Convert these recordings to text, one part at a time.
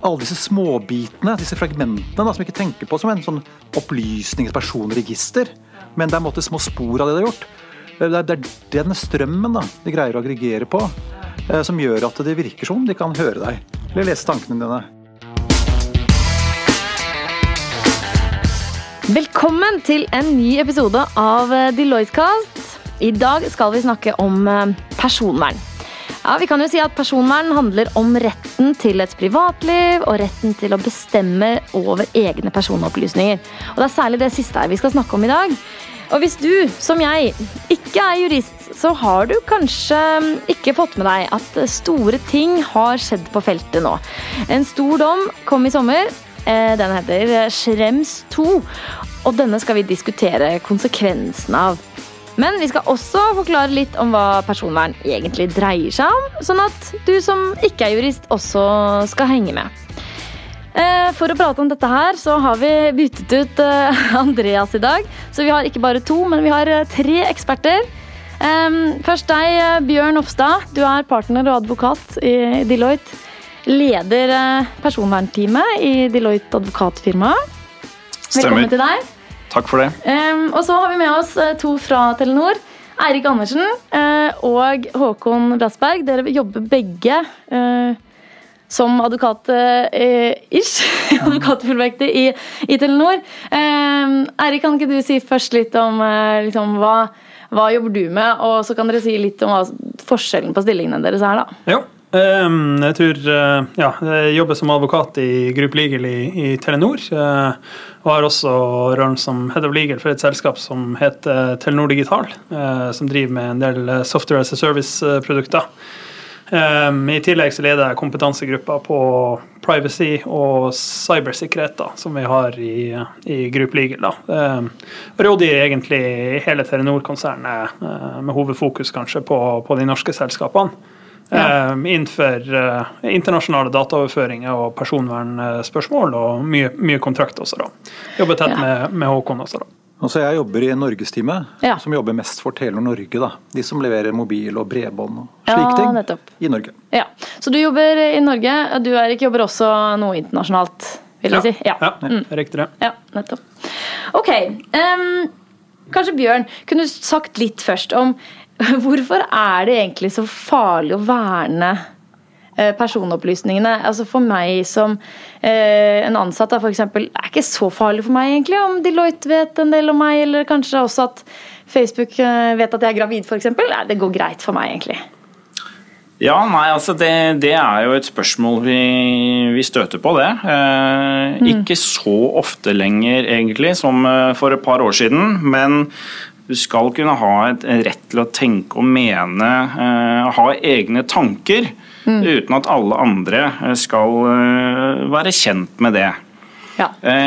alle disse småbitene, disse fragmentene da, som vi ikke tenker på som en sånn opplysningspersonregister, men det er en måte små spor av det de har gjort. Det er, det er denne strømmen da, de greier å aggregere på, eh, som gjør at det virker som de kan høre deg, eller lese tankene dine. Velkommen til en ny episode av eh, Deloitte-cast. I dag skal vi snakke om eh, personvern. Ja, vi kan jo si at Personvern handler om retten til et privatliv og retten til å bestemme over egne personopplysninger. Og Det er særlig det siste her vi skal snakke om i dag. Og Hvis du, som jeg, ikke er jurist, så har du kanskje ikke fått med deg at store ting har skjedd på feltet nå. En stor dom kom i sommer. Eh, den heter Schrems 2, og denne skal vi diskutere konsekvensen av. Men vi skal også forklare litt om hva personvern egentlig dreier seg om, sånn at du som ikke er jurist, også skal henge med. Eh, for å prate om dette her, så har vi byttet ut eh, Andreas i dag. Så vi har ikke bare to, men vi har eh, tre eksperter. Først deg, Bjørn Ofstad. Du er partner og advokat i Deloitte. Leder personvernteamet i Deloitte advokatfirma. Velkommen til deg. Takk for det. Um, og så har vi med oss eh, to fra Telenor. Eirik Andersen uh, og Håkon Brassberg. Dere jobber begge uh, som advokat-ish. Uh, Advokatfullmektig i, i, Telenor. Eirik, kan ikke du si først litt om liksom, hva, hva jobber du med? Og så kan dere si litt om hva forskjellen på stillingene deres er, da. Jo. Ehm, jeg tror ja, jeg jobber som advokat i Group Legal i, i Telenor. Og har også rollen som head of legal for et selskap som heter Telenor Digital, Uh, som driver med en del software as a service-produkter. I tillegg så leder jeg kompetansegruppa på privacy og cybersikkerhet, da, som vi har i, i Group Legal. Da. Rådgir egentlig hele Telenor-konsernet, med hovedfokus kanskje på, på de norske selskapene. Ja. Um, innenfor uh, internasjonale dataoverføringer og personvernspørsmål, og mye, mye kontrakt også. da. Jobber tett ja. med, med, Håkon også. da. Altså jeg jobber i Norgestime, ja. som jobber mest for Telenor Norge. da. De som leverer mobil og bredbånd og slike ting nettopp. i Norge. Ja, Så du jobber i Norge. Du Erik, jobber også noe internasjonalt, vil jeg si. Ja, ja mm. riktig det. Ja, nettopp. Ok. Um, kanskje Bjørn, kunne du sagt litt først om Hvorfor er det egentlig så farlig å verne eh, personopplysningene? Altså For meg som eh, en ansatt for eksempel, er ikke så farlig for meg egentlig om Deloitte vet en del om meg, eller kanskje også at Facebook eh, vet at jeg er gravid f.eks. Det går greit for meg egentlig. Ja, nei, altså det, det, er jo et spørsmål vi, vi støter på, det. Eh, mm. Ikke så ofte lenger, egentlig, som for et par år siden. Men du skal kunne ha et, rett til å tenke og mene, uh, ha egne tanker, mm. uten at alle andre eh, skal uh, være kjent med det. Ja.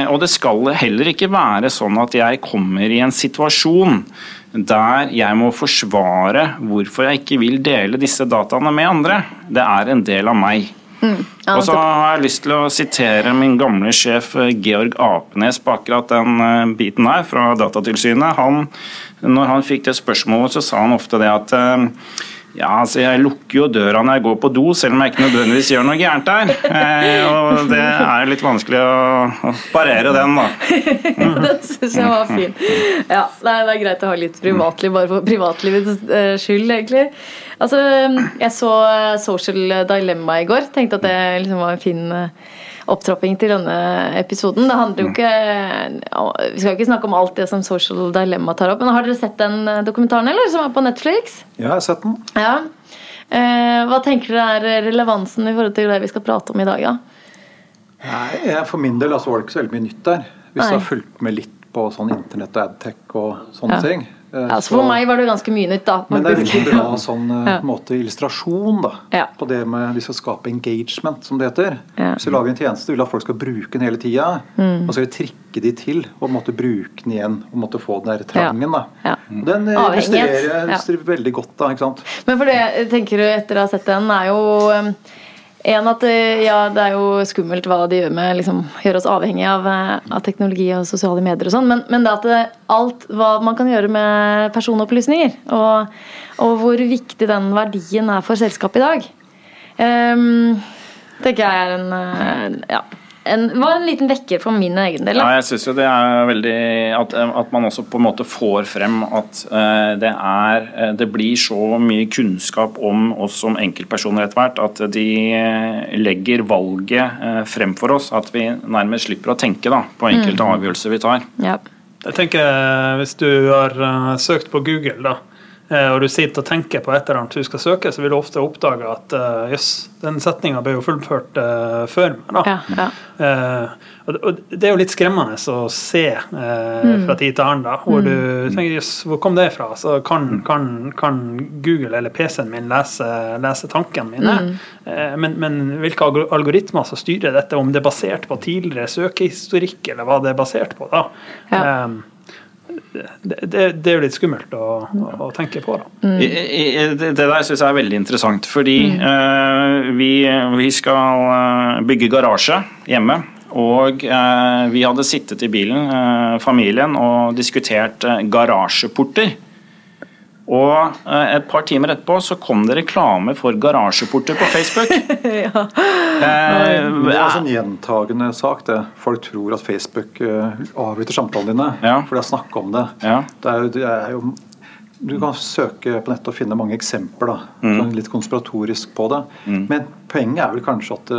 Og det skal heller ikke være sånn at jeg kommer i en situasjon der jeg må forsvare hvorfor jeg ikke vil dele disse dataene med andre. Det er en del av meg. Mm. Ja, og så har jeg lyst til å sitere min gamle sjef Georg Apenes på akkurat den biten her, fra Datatilsynet. Han når han fikk det spørsmålet, så sa han ofte det at eh, ja, altså Jeg lukker jo døra når jeg går på do, selv om jeg ikke nødvendigvis gjør noe gærent der. Eh, og Det er litt vanskelig å, parere den, da. Mm. den syns jeg var fin. Ja, det er, greit å ha litt privatliv bare for privatlivets uh, skyld, egentlig. Altså, Jeg så Social Dilemma i går. Tenkte at det liksom var en fin opptrapping til denne episoden. Det handler jo mm. ikke Vi skal jo ikke snakke om alt det som Social Dilemma tar opp, men har dere sett den eh, dokumentaren, eller? Som er på Netflix? Ja, jeg har sett den. Ja. Eh, hva tenker dere er relevansen i forhold til det vi skal prate om i dag? da? Nei, For min del altså, var det ikke så veldig mye nytt der. Hvis du har fulgt med litt på sånn internett og adtech og sånne ja. ting. Eh, ja, så For meg var det ganske mye nytt, da. Men det er veldig bra sånn, eh, ja. måte, illustrasjon da, ja. på det med vi skal skape engagement, som det heter. Ja. Hvis vi lager en tjeneste, vil at folk skal bruke den hele tida. Mm. Og så skal vi trikke de til og måtte bruke den igjen og måtte få den der trangen. da. Og den eh, illustrerer, illustrerer veldig godt. da, ikke sant? Men for det jeg tenker du etter å ha sett den, er jo en at eh, ja, det er jo skummelt hva de gjør med liksom, gjør oss avhengig av, eh, av, teknologi og sosiale medier og sånn, men, men, det at det, alt hva man kan gjøre med personopplysninger, og, og, hvor viktig den verdien er for selskapet i dag. Um, tenker jeg er en ja, en, var en liten vekker for min egen del. Ja, jeg syns jo det er veldig at, at, man også på en måte får frem at uh, det er uh, Det blir så mye kunnskap om oss som enkeltpersoner etter hvert at de uh, legger valget frem for oss. At vi nærmest slipper å tenke da, på enkelte mm. avgjørelser vi tar. Ja. Jeg tenker Hvis du har søkt på Google, da Eh, og du sitter og tenker på et eller annet du skal søke, så vil du ofte oppdage at eh, jøss, uh, den setninga ble jo fullført uh, før meg. Ja, ja. Uh, og, og, Det er jo litt skremmende å se mm. fra tid til annen, da, hvor mm. du tenker jøss, hvor kom det fra? Så kan, kan, kan Google eller PC-en min lese, lese tankene mine. Mm. Men, men, hvilke algoritmer som styrer dette, om det er basert på tidligere søkehistorikk, eller hva det er basert på, da. Ja. Um, det, det, det, er jo litt skummelt å, å tenke på. Da. Mm. Det der syns jeg er veldig interessant, fordi mm. uh, vi, vi, skal eh, bygge garasje hjemme. Og uh, vi hadde sittet i bilen, familien, og diskutert garasjeporter. Og eh, et par timer etterpå så kom det reklame for garasjeporter på Facebook. ja. eh, det er altså en gjentagende sak. det. Folk tror at Facebook uh, avbryter samtalene dine ja. fordi de har snakket om det. Ja. det, er, det er jo, du kan søke på nettet og finne mange eksempler. da, mm. Sånn litt konspiratorisk på det. Mm. Men poenget er vel kanskje at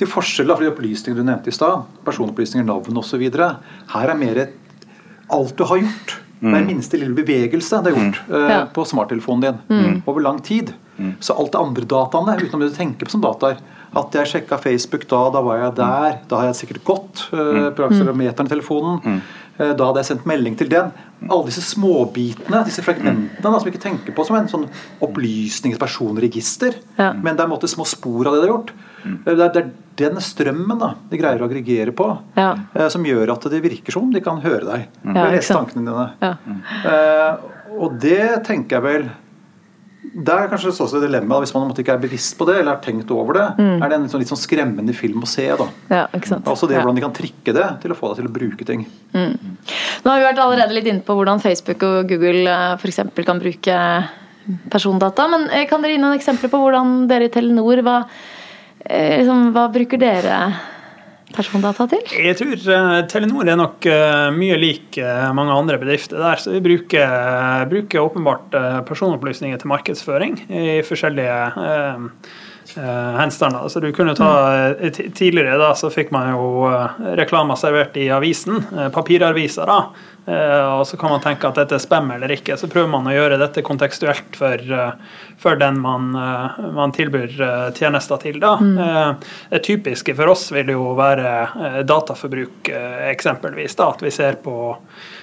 til forskjell fra de opplysningene du nevnte i stad, personopplysninger, navn osv., her er mer alt du har gjort. Mm. Hver minste lille bevegelse det er gjort mm. uh, på smarttelefonen din mm. over lang tid. Mm. Så alt det andre dataene, utenom det du tenker på som dataer At jeg sjekka Facebook da, da var jeg der. Da har jeg sikkert gått uh, på akselerometeren i telefonen. Uh, da hadde jeg sendt melding til den. Alle disse småbitene, disse fragmentene da, som vi ikke tenker på som en sånn opplysningspersonregister. Ja. Men det er en måte små spor av det det har gjort. Det er, det er den strømmen da, de greier å aggregere på, ja. eh, som gjør at det virker som de kan høre deg. Mm. Ja, lese tankene dine. Ja. Eh, og det tenker jeg vel det er kanskje også et dilemma hvis man ikke er bevisst på det eller har tenkt over det. Mm. Er det en sånn, litt sånn skremmende film å se? da. Ja, altså det Hvordan de kan trikke det til å få deg til å bruke ting. Mm. Nå har vi vært allerede litt inne på hvordan Facebook og Google eh, f.eks. kan bruke persondata. Men eh, kan dere gi noen eksempler på hvordan dere i Telenor var Eh, liksom, hva bruker dere persondata til? Jeg tror uh, Telenor er nok uh, mye lik uh, mange andre bedrifter der. Så vi bruker, bruker åpenbart personopplysninger til markedsføring i forskjellige henstander. Så du kunne ta, Tidligere da, så fikk man jo reklamer servert i avisen, papiraviser. da, Eh, og så kan man tenke at dette er spam eller ikke. Så prøver man å gjøre dette kontekstuelt for, eh, for den man, eh, man, tilbyr tjenester til. Da. Mm. Det typiske for oss vil jo være dataforbruk, eksempelvis. Da, at vi ser på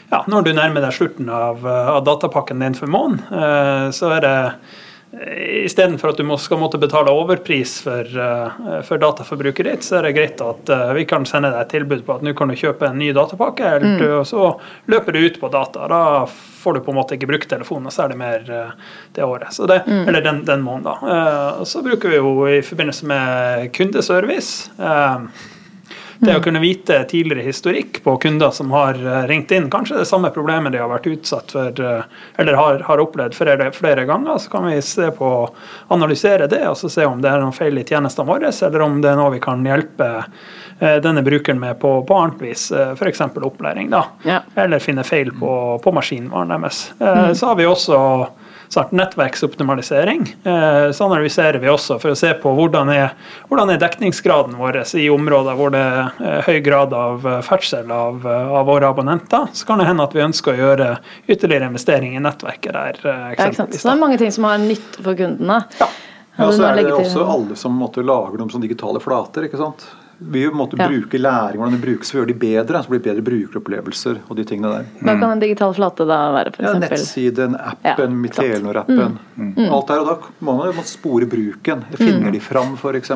ja, Når du nærmer deg slutten av, av datapakken din for måneden, så er det Istedenfor at du skal måtte betale overpris for, uh, for dataforbruket ditt, så er det greit at uh, vi kan sende deg et tilbud på at nå kan du kjøpe en ny datapakke, eller mm. du, så løper du ut på data. Da får du på en måte ikke brukt telefonen, så det mer det året. Det, mm. Eller den, den måneden. så bruker vi jo i forbindelse med kundeservice det å kunne vite tidligere historikk på kunder som har eh, ringt inn, kanskje det samme problemet de har vært utsatt for, eh, eller har, har opplevd flere, flere, ganger, så kan vi se på, analysere det og så se om det er noe feil i tjenestene våre, eller om det er noe vi kan hjelpe eh, denne brukeren med på, på annet vis, f.eks. opplæring, da. Ja. Eller finne feil på, på maskinvaren deres. Mm. Så har vi også snart nettverksoptimalisering. Eh, så analyserer vi også for å se på hvordan er, hvordan er dekningsgraden vår i områder hvor det er høy grad av eh, ferdsel av, eh, av, våre abonnenter. Så kan det hende at vi ønsker å gjøre ytterligere investering i nettverket der. Ja, så det er mange ting som har nytte for kundene. Ja. Ja, så er det også alle som måtte lage dem som digitale flater. ikke sant? Vi måtte ja. bruke læring, hvordan det brukes for å gjøre de bedre. Så blir det bedre brukeropplevelser og de tingene der. Hva kan en digital flate da være? For ja, nettsiden, appen, ja, Telenor-appen. Mm. Mm. Alt der, og Da må man spore bruken. Finner mm. de fram, f.eks.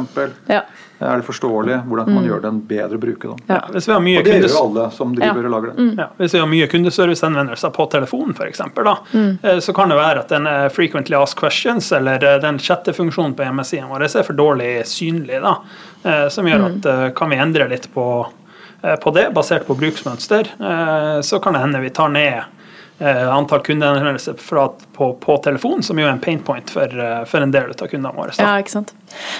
Ja. Er det forståelig? Hvordan kan man mm. gjøre den bedre å bruke? Da? Ja, hvis vi har mye og det gjør jo alle som driver og lager det. Mm. Ja, hvis vi har mye kundeservicehenvendelser på telefonen f.eks., mm. Eh, så kan det være at den frequently asked questions eller den den chattefunksjonen på hjemmesiden vår er for dårlig synlig. da Eh, som gjør at mm. eh, kan vi endre litt på, eh, på det, basert på bruksmønster, så kan det hende vi tar ned eh, antall kundehenvendelser på, på, telefon, som jo er en pain point for, eh, for en del av kundene våre. Ja, ikke sant.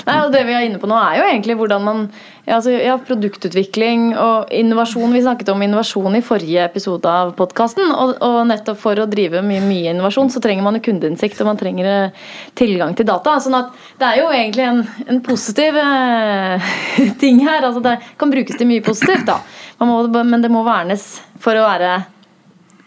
Nei, og Det vi er inne på nå, er jo egentlig hvordan man altså, ja, Produktutvikling og innovasjon. Vi snakket om innovasjon i forrige episode av podkasten. Og, og, nettopp for å drive mye, mye innovasjon, så trenger man kundeinnsikt og man trenger eh, tilgang til data. sånn at det er jo egentlig en, en positiv eh, ting her. altså Det kan brukes til mye positivt, da. Må, men det må vernes for å være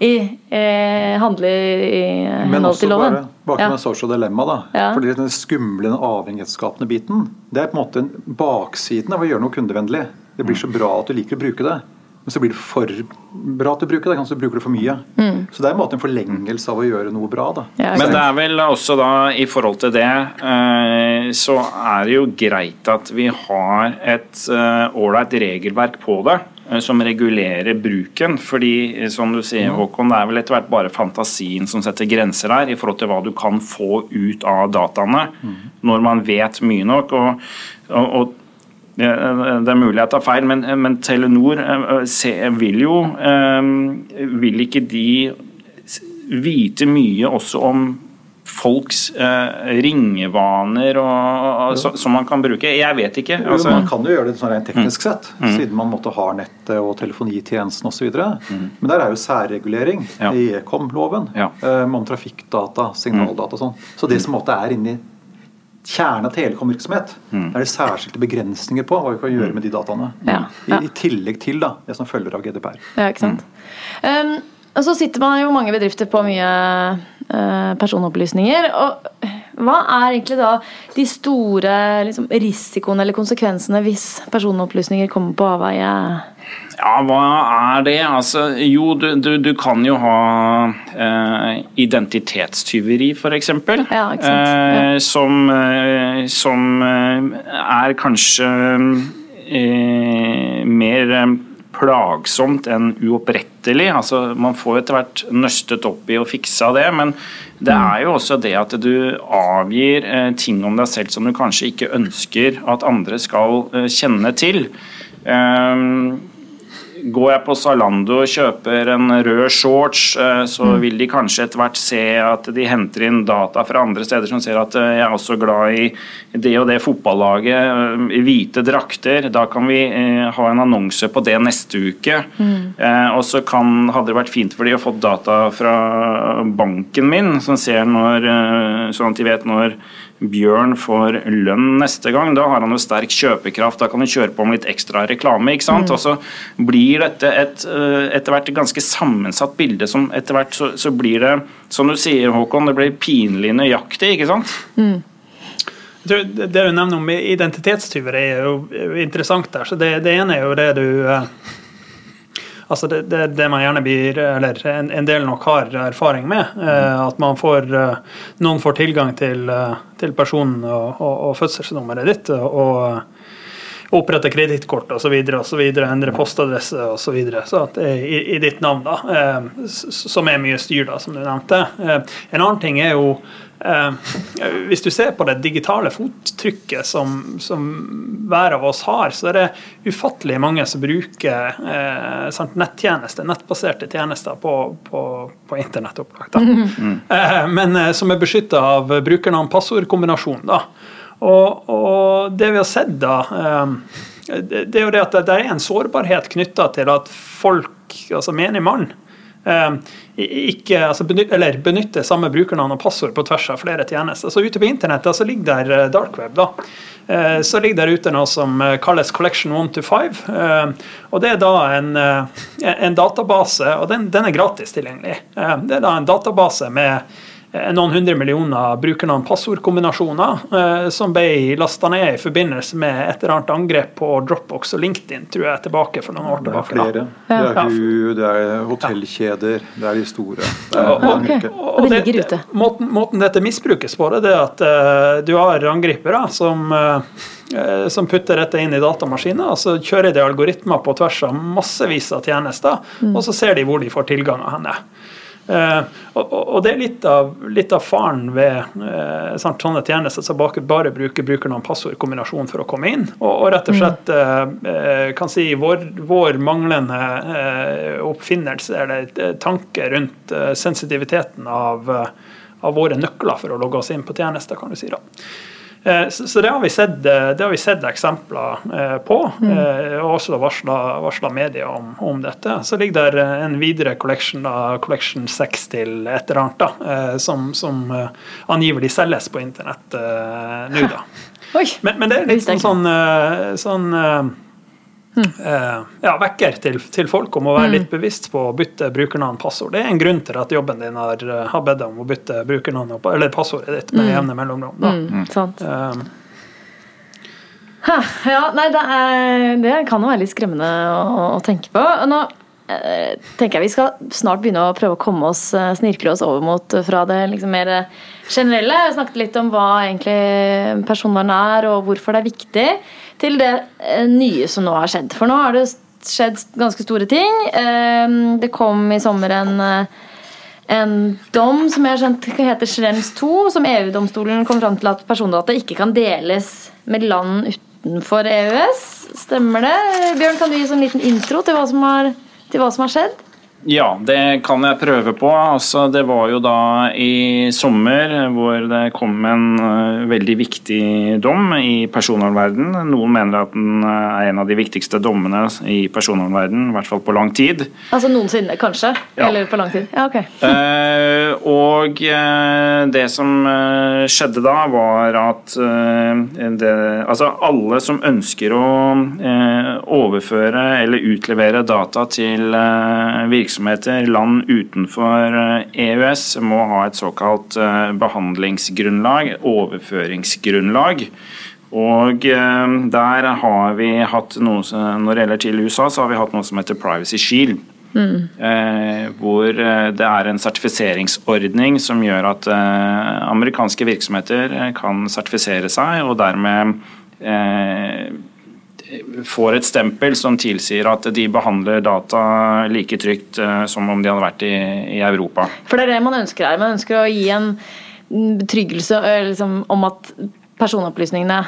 i eh, handler i henhold til loven. Men også bare bak med social dilemma, da. Ja. Fordi den skumle, avhengighetsskapende biten, det er på en måte baksiden av å gjøre noe kundevennlig. Det blir så bra at du liker å bruke det. Men så blir det for bra at du bruker det, kanskje du bruker det for mye. Mm. Så det er en måte en forlengelse av å gjøre noe bra. Da. Ja, Men det er vel også da, i forhold til det, eh, så er det jo greit at vi har et eh, ålreit regelverk på det. Eh, som regulerer bruken. fordi eh, som du sier, Håkon, det er vel etter hvert bare fantasien som setter grenser her i forhold til hva du kan få ut av dataene mm. når man vet mye nok. og, og, og det er mulig jeg tar feil, men, men Telenor eh, vil jo Vil ikke de vite mye også om folks eh, ringevaner og, så, som man kan bruke? Jeg vet ikke. Altså. Jo, man kan jo gjøre det sånn rent teknisk mm. sett, mm. siden man måtte ha nettet og telefonitjenesten osv. Mm. Men der er jo særregulering ja. i ekomloven ja. eh, om trafikkdata, signaldata og sånn. Så det som måtte er inni kjernen av telekomvirksomhet, mm. er det særskilte begrensninger på hva vi kan gjøre mm. med de dataene. Ja. I, I, tillegg til da, det som følger av GDPR. Ja, ikke sant. Mm. Um, og så sitter man jo mange bedrifter på mye personopplysninger. og Hva er egentlig da de store liksom, risikoene eller konsekvensene hvis personopplysninger kommer på avveie? Ja, hva er det? Altså, jo, du, du, du kan jo ha eh, identitetstyveri, f.eks. Ja, ikke? Ja. Som, som er kanskje mer plagsomt enn uopprettelig. Altså, man får etter hvert nøstet opp i og fiksa det, men det er jo også det at du avgir eh, ting om deg selv som du kanskje ikke ønsker at andre skal eh, kjenne til. Um, Går jeg på Zalando og kjøper en rød shorts, eh, så mm. vil de kanskje etter hvert se at de henter inn data fra andre steder som ser at eh, jeg er også glad i det og det fotballaget, i eh, hvite drakter. Da kan vi ha en annonse på det neste uke. Mm. Og så kan, hadde det vært fint for de å få data fra banken min, som ser når, sånn at de vet når Bjørn får lønn neste gang. Da har han jo sterk kjøpekraft, da kan han kjøre på med litt ekstra reklame. ikke sant? Mm. Og så blir dette et eh, etter hvert ganske sammensatt bilde som etter hvert så, så, blir det, som du sier Håkon, det blir pinlig nøyaktig, ikke sant? Mm. Det du nevner om identitetstyver er jo interessant der. så Det, det ene er jo det du eh, Altså det, det, det, man gjerne blir, eller en, en, del nok har erfaring med. Eh, at man får eh, Noen får tilgang til, eh, til personen og, og, og, fødselsnummeret ditt. og opprette kredittkort osv., endre postadresse osv. I, i ditt navn, da, eh, som er mye styr, da, som du nevnte. Eh, en annen ting er jo hvis du ser på det digitale fottrykket som, som, hver av oss har, så er det ufattelig mange som bruker eh, sant, nettjenester, nettbaserte tjenester på, på, på internettopplag. Mm. Eh, men eh, som er beskytta av brukernavn-passordkombinasjon. Og, og, det vi har sett da, eh, det er jo det at det er en sårbarhet knytta til at folk, altså menig mann, Eh, ikke, altså benytte, eller benytte samme brukernavn og passord på tvers av flere tjenester. Så ute på internett altså, ligger der eh, dark da. Eh, så ligger der ute noe som kalles Collection 1 to 5. Og det er da en, en database, og den, den, er gratis tilgjengelig. Det er da en database med Eh, noen hundre millioner brukernavn passordkombinasjoner eh, som ble lasta ned i forbindelse med et eller annet angrep på Dropbox og LinkedIn, tror jeg, tilbake for noen år tilbake. Det er flere. Det er HU, det er hotellkjeder, det er de store. Det er, og, okay. og, det ligger ute. Måten, måten, dette misbrukes på, det er at uh, du har angripere som uh, som putter dette inn i datamaskiner, og så kjører de algoritmer på tvers av massevis av tjenester, mm. og så ser de hvor de får tilgang av henne. Uh, og, og, det er litt av, litt av faren ved uh, sånne tjenester som bare, bruker brukernavn passord-kombinasjon for å komme inn. Og, og rett og slett uh, kan si vår, vår manglende oppfinnelse eller tanke rundt sensitiviteten av, av, våre nøkler for å logge oss inn på tjenester, kan du si. da. Eh, så det har vi sett, eh, det har vi sett eksempler eh, på, mm. og også varsla media om, om, dette. Så ligger der en videre collection, da, collection 6 til et eller annet, da, som, som angivelig selges på internett nå. da. Men, men, det er litt sånn, sånn Mm. ja, vekker til, til, folk om å være mm. litt bevisst på å bytte brukernavn og passord. Det er en grunn til at jobben din har, har bedt deg om å bytte brukernavn eller passordet ditt med mm. jevne mellomrom. Mm, sant. Um, ja, nei, det, er, det, kan jo være litt skremmende å, å tenke på. Nå eh, tenker jeg vi skal snart begynne å prøve å komme oss, snirkle oss over mot fra det liksom mer generelle. Jeg snakket litt om hva egentlig personvern er, og hvorfor det er viktig til det eh, nye som nå har skjedd. For nå har det skjedd ganske store ting. Eh, det kom i sommer en, eh, en dom som jeg har skjønt heter Schrems 2, som EU-domstolen kom fram til at persondata ikke kan deles med land utenfor EØS. Stemmer det? Bjørn, kan du gi en liten intro til hva som har, til hva som har skjedd? Ja, det kan jeg prøve på. Altså, det var jo da i sommer hvor det kom en uh, veldig viktig dom i personvernverden. Noen mener at den uh, er en av de viktigste dommene i personvernverden, i hvert fall på lang tid. Altså noensinne, kanskje? Ja. Eller på lang tid? Ja, ok. uh, og det som skjedde da, var at det, altså alle som ønsker å overføre eller utlevere data til virksomheter virksomheter, land utenfor EØS, eh, e må ha et såkalt eh, behandlingsgrunnlag, overføringsgrunnlag. Og eh, der har vi hatt noe Når det gjelder til USA, så har vi hatt noe som heter Privacy Shield. Mm. hvor det er en sertifiseringsordning som gjør at amerikanske virksomheter kan sertifisere seg, og dermed får et stempel som tilsier at de behandler data like trygt eh, som om de hadde vært i, i Europa. For det er det man ønsker her. Man ønsker å gi en betryggelse eh, liksom, om at personopplysningene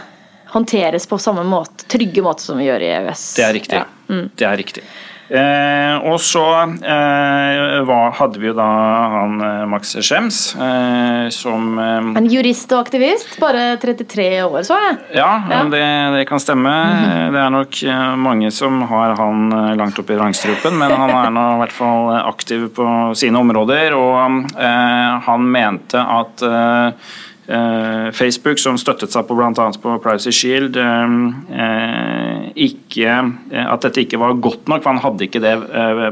håndteres på samme måte, trygge måte som vi gjør i EØS. Det er riktig. Ja. Mm. Det er riktig. Eh, og så eh, var, hadde vi jo da han eh, Max Schems eh, som eh, En jurist og aktivist? Bare 33 år, så jeg. Ja, ja. Det, det, kan stemme. Mm -hmm. Det er nok eh, mange som har han langt oppe i rangstrupen, men han er nå i hvert fall aktiv på sine områder, og han mente at Facebook, som støttet seg på bl.a. på Privacy Shield, eh, eh, ikke, at dette ikke var godt nok. for Han hadde ikke det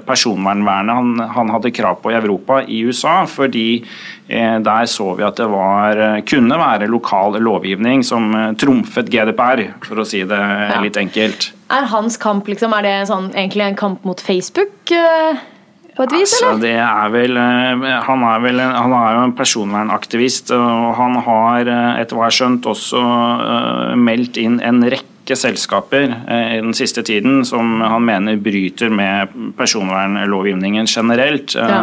personvernvernet han, han, hadde krav på i Europa, i USA. fordi der så vi at det var, kunne være lokal lovgivning som trumfet GDPR, for å si det litt enkelt. Er hans kamp liksom, er det sånn, egentlig en kamp mot Facebook? På et vis, altså, Det er vel, eh, han, er vel han er jo en personvernaktivist, og han har eh, etter hva jeg har skjønt også uh, meldt inn en rekke selskaper i den siste tiden som han mener bryter med personvernlovgivningen generelt, ja.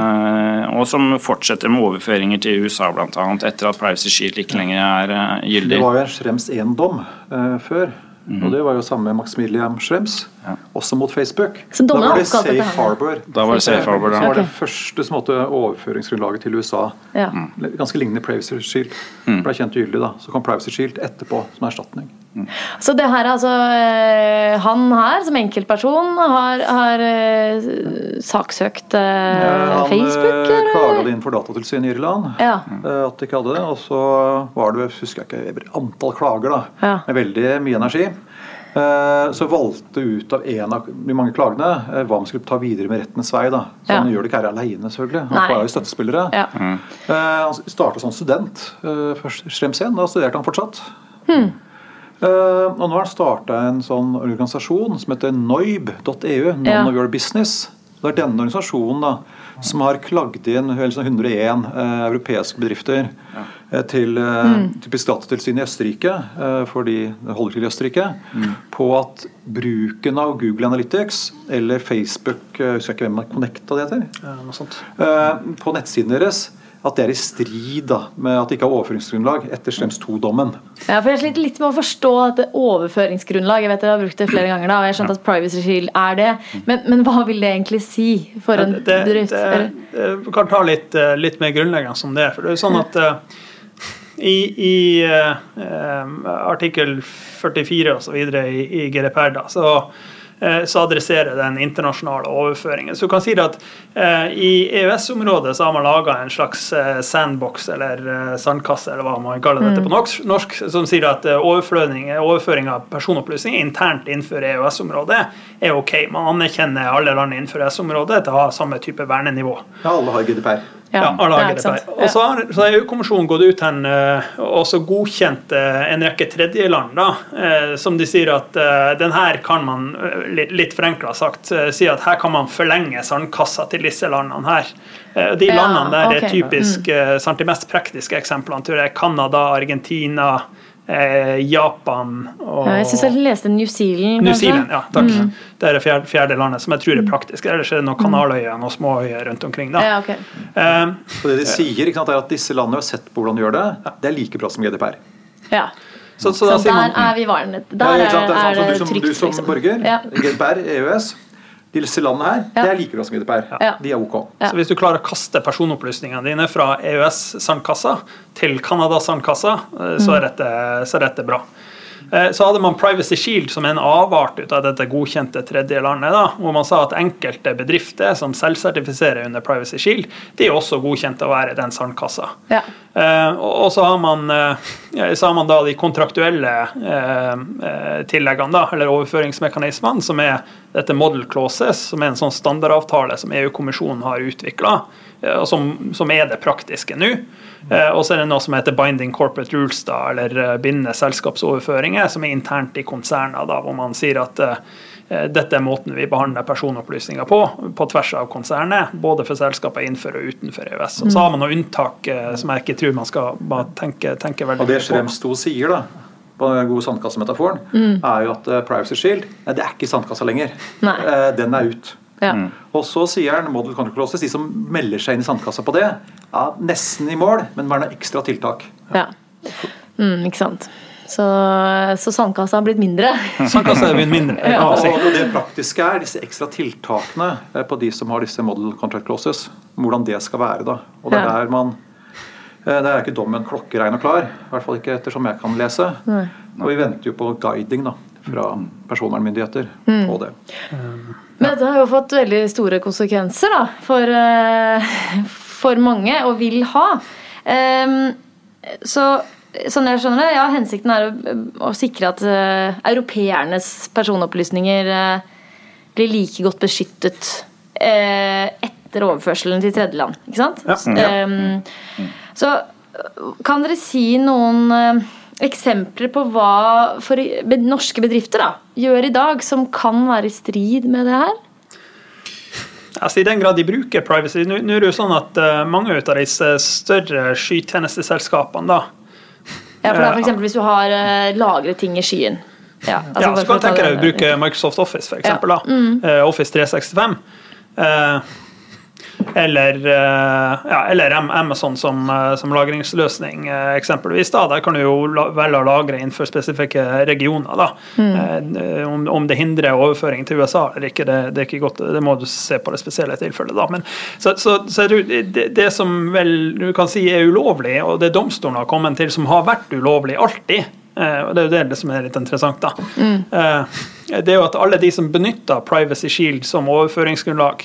og som fortsetter med overføringer til USA bl.a. etter at Privacy Shield ikke lenger er gyldig. Det var jo en én 1-dom før. Mm. Og det var jo samme med Maximilian Schrems, ja. også mot Facebook. Så da var det Safe Harbor. Da var det Safe Harbor, da. Det var det første som måtte overføringsgrunnlaget til USA. Ja. Ganske lignende Privacy Shield. Mm. Ble kjent ugyldig da. Så kom Privacy Shield etterpå som erstatning. Mm. Så det her altså eh, Han her som enkeltperson har, har uh, saksøkt uh, ja, Facebook? Han klaga det inn for Datatilsynet i Irland ja. at de ikke hadde det. Og så var det husker jeg ikke, antall klager da, ja. med veldig mye energi. Så valgte ut av en av de mange klagene hva man skulle ta videre med rettens vei. da. Så Han gjør det ikke her alene, selvfølgelig. Han var jo støttespillere. Ja. Mm. Han starta som student først Schrems 1. Da studerte han fortsatt. Hmm. Uh, og nå har han starta en sånn organisasjon som heter noib.eu. None ja. of your business. Det er denne organisasjonen da, som har klagd inn 101 uh, europeiske bedrifter ja. til mm. typisk Datatilsynet i Østerrike, for de holder til i Østerrike, mm. på at bruken av Google Analytics eller Facebook jeg husker ikke hvem Connecta det heter, ja, på nettsiden deres at det er i strid da, med at det ikke er overføringsgrunnlag etter Slems 2-dommen. Ja, for Jeg sliter litt med å forstå at det er overføringsgrunnlag. Jeg vet dere har brukt det flere ganger, da, og jeg skjønte at Privacy Shield er det. Men, men, hva vil det egentlig si for en det, bedrift? Vi kan ta litt, eh, litt, mer grunnleggende som det. For det er sånn at uh, i, i uh, artikkel 44 osv. I, i GDPR da, så Eh, så adresserer den internasjonale overføringen. Så du kan si at eh, I EØS-området så har man laga en slags eh, sandbox eller sandkasse, eller hva man kaller dette på mm. norsk, som sier at overføring, overføring av personopplysninger internt innenfor EØS-området er ok. Man anerkjenner alle land innenfor EØS-området til å ha samme type vernenivå. Ja, alle har GDPR. Ja, alle har GDPR. Og så har, så har EU-kommisjonen gått ut hen og også godkjent en rekke tredjeland, da, som de sier at den her kan man litt, forenkla sagt, eh, si at her kan man forlenge sandkassa til disse landene her. Eh, de landene der okay. er typisk mm. Eh, de mest praktiske eksemplene tror jeg er Canada, Argentina, Japan og ja, Jeg syns jeg leste New Zealand. New Zealand, ja, takk. Mm. Det er det fjerde, fjerde, landet som jeg tror er mm. praktisk. Ellers er det noen mm. kanaløyer og småøyer rundt omkring. Da. Ja, okay. um, det de sier, sant, er at disse landene har sett på hvordan de gjør det. Det er like bra som GDPR. Ja. Så, så, så der man, er vi varnet. Der ja, er, er, det du som, trygt. Du som liksom. borger, ja. GDPR, EØS disse landene her, ja. det er like bra som GDPR. Ja. De er ok. Så hvis du klarer å kaste personopplysningene dine fra EØS-sandkassa til Canada-sandkassa, eh, så, er dette, så er dette bra. Eh, så hadde man Privacy Shield som en avart ut av dette godkjente tredje landet, da, hvor man sa at enkelte bedrifter som selvsertifiserer under Privacy Shield, de er også godkjent å være i den sandkassa. Ja. Uh, og så har, man, uh, så har man da de kontraktuelle uh, tilleggene, da, eller overføringsmekanismene, som er dette model clauses, som er en sånn standardavtale som EU-kommisjonen har utvikla, og som, som, er det praktiske nå. Eh, og så er det noe som heter binding corporate rules, da, eller eh, bindende selskapsoverføringer, som er internt i konserner, da, hvor man sier at dette er måten vi behandler personopplysninger på, på tvers av konsernet, både for selskaper innenfor og utenfor EØS. Og så har man noen unntak som jeg ikke tror man skal tenke, tenke veldig mye på. Og det Schrems 2 sier, da, på den gode sandkassemetaforen, mm. er jo at Privacy Shield nei, det er ikke sandkassa lenger. Nei. Den er ut. Ja. Mm. Og så sier han model control clauses, de som melder seg inn i sandkassa på det, ja, nesten i mål, men med noen ekstra tiltak. Ja. Mm, ikke sant. Så, så, sandkassa har blitt mindre. Sandkassa er blitt mindre. ja, og det praktiske er disse ekstra tiltakene eh, på de som har disse model contract clauses. Hvordan det skal være. da. Og det er der man eh, det er ikke dommen klokkeregn og klar, i hvert fall ikke ettersom jeg kan lese. Nei. Og vi venter jo på guiding da, fra personvernmyndigheter mm. på det. Men dette har jo fått veldig store konsekvenser da, for, uh, for mange, og vil ha. Um, så sånn jeg skjønner det, ja, hensikten er å, å sikre at uh, europeernes personopplysninger uh, blir like godt beskyttet etter overførselen til tredjeland. Ikke sant? Ja. Um, så kan dere si noen eksempler på hva for norske bedrifter da, gjør i dag som kan være i strid med det her? Altså I den grad de bruker privacy Nå, er det jo sånn at uh, mange av disse større skytjenesteselskapene da Ja, for da for eksempel Hvis du har uh, lagret ting i skyen. Ja, altså, ja så kan du tenke deg å bruke Microsoft Office, for eksempel, ja. mm. uh, Office 365. Uh, eller, eh, ja, eller Amazon som, eh, som, lagringsløsning, eh, eksempelvis. Da. Der kan du jo velge å lagre innenfor spesifikke regioner. Mm. Om, om, det hindrer overføring til USA eller ikke, det, det, er ikke godt, det må du se på det spesielle tilfellet. Da. Men, så, så, så det, det, som vel du kan si er ulovlig, og det domstolen har kommet til som har vært ulovlig alltid, og Det er jo det som er litt interessant. da. Mm. Det er jo at alle de som benytter Privacy Shield som overføringsgrunnlag,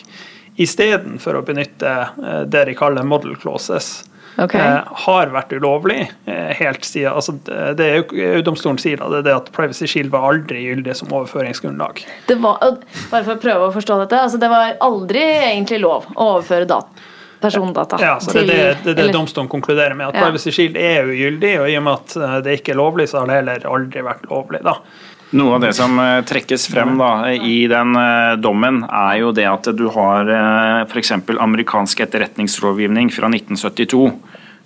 istedenfor å benytte eh, det de kaller model clauses. Okay. Eh, har vært ulovlig eh, helt siden altså Det EU-domstolen sier det er det at Privacy Shield var aldri gyldig som overføringsgrunnlag. Det var, bare for å prøve å forstå dette, altså det var aldri egentlig lov å overføre data persondata. Ja, så det er det, det, det domstolen konkluderer med. At ja. Privacy Shield er ugyldig, og i og med at det ikke er lovlig, så har det heller aldri vært lovlig. da. Noe av det som eh, trekkes frem da, i den uh, dommen, er jo det at du har uh, f.eks. amerikansk etterretningslovgivning fra 1972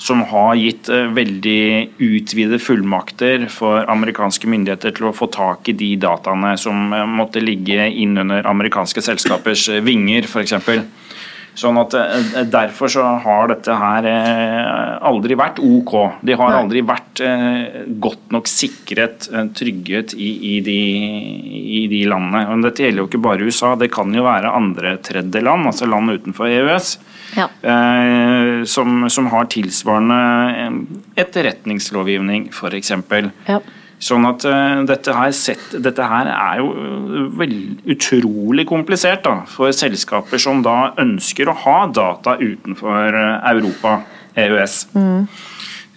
som har gitt veldig utvidede fullmakter for amerikanske myndigheter til å få tak i de dataene som måtte ligge innunder amerikanske selskapers vinger, f.eks. Sånn at eh, Derfor så har dette her eh, aldri vært OK. De har aldri vært eh, godt nok sikret, trygghet i, i, de, i de landene. Men dette gjelder jo ikke bare USA, det kan jo være andre tredjeland, altså land utenfor EØS. Ja. Som, som, har tilsvarende etterretningslovgivning, f.eks. Ja. Sånn at uh, dette, her sett, dette, her er jo uh, vel, utrolig komplisert da, for selskaper som da ønsker å ha data utenfor uh, Europa, EØS. Mm.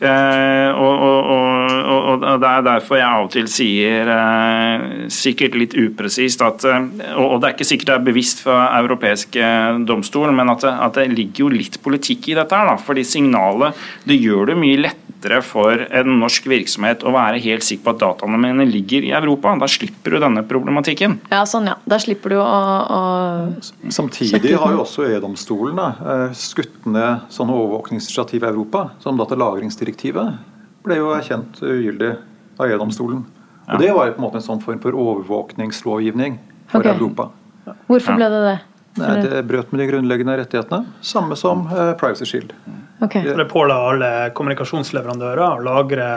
Uh, og, og, og, og, det er derfor jeg av og til sier, uh, sikkert litt upresist, at Og det er ikke sikkert det er bevisst for europeisk domstol, men at det, at det, ligger jo litt politikk i dette her. da, fordi signalet det gjør det mye lettere lettere for en norsk virksomhet å være helt sikker på at dataene mine ligger i Europa. Da slipper du denne problematikken. Ja, sånn ja. Da slipper du å, å Samtidig har jo også EU-domstolen eh, skutt ned sånne overvåkningsinitiativ i Europa, som datalagringsdirektivet ble jo erkjent ugyldig av EU-domstolen. Og Det var jo på en måte en sånn form for overvåkningslovgivning for okay. Europa. Hvorfor ble det det? Nei, Det brøt med de grunnleggende rettighetene, samme som eh, Privacy Shield. Okay. Det påla alle kommunikasjonsleverandører å lagre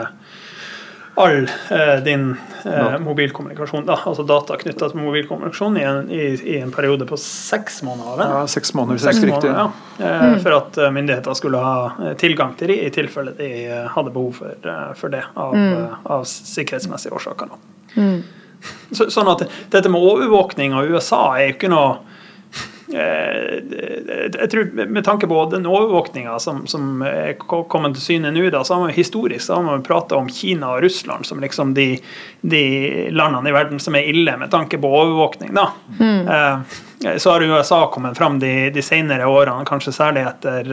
all eh, din eh, mobilkommunikasjon, da, altså data knytta til mobilkommunikasjon, i en, i, i en, periode på seks måneder. Ja, seks måneder, seks måneder ja. eh, mm. For at eh, myndigheter skulle ha eh, tilgang til det i tilfelle de eh, hadde behov for, for det av, mm. av, sikkerhetsmessige årsaker. Mm. Så, sånn at dette med overvåkning av USA er jo ikke noe jeg tror Med tanke på den overvåkninga som, som er kommet til syne nå, da, så har man historisk så har man prata om Kina og Russland som liksom de, de, landene i verden som er ille med tanke på overvåkning. da. Mm. Eh, så har USA kommet fram de, de senere årene, kanskje særlig etter,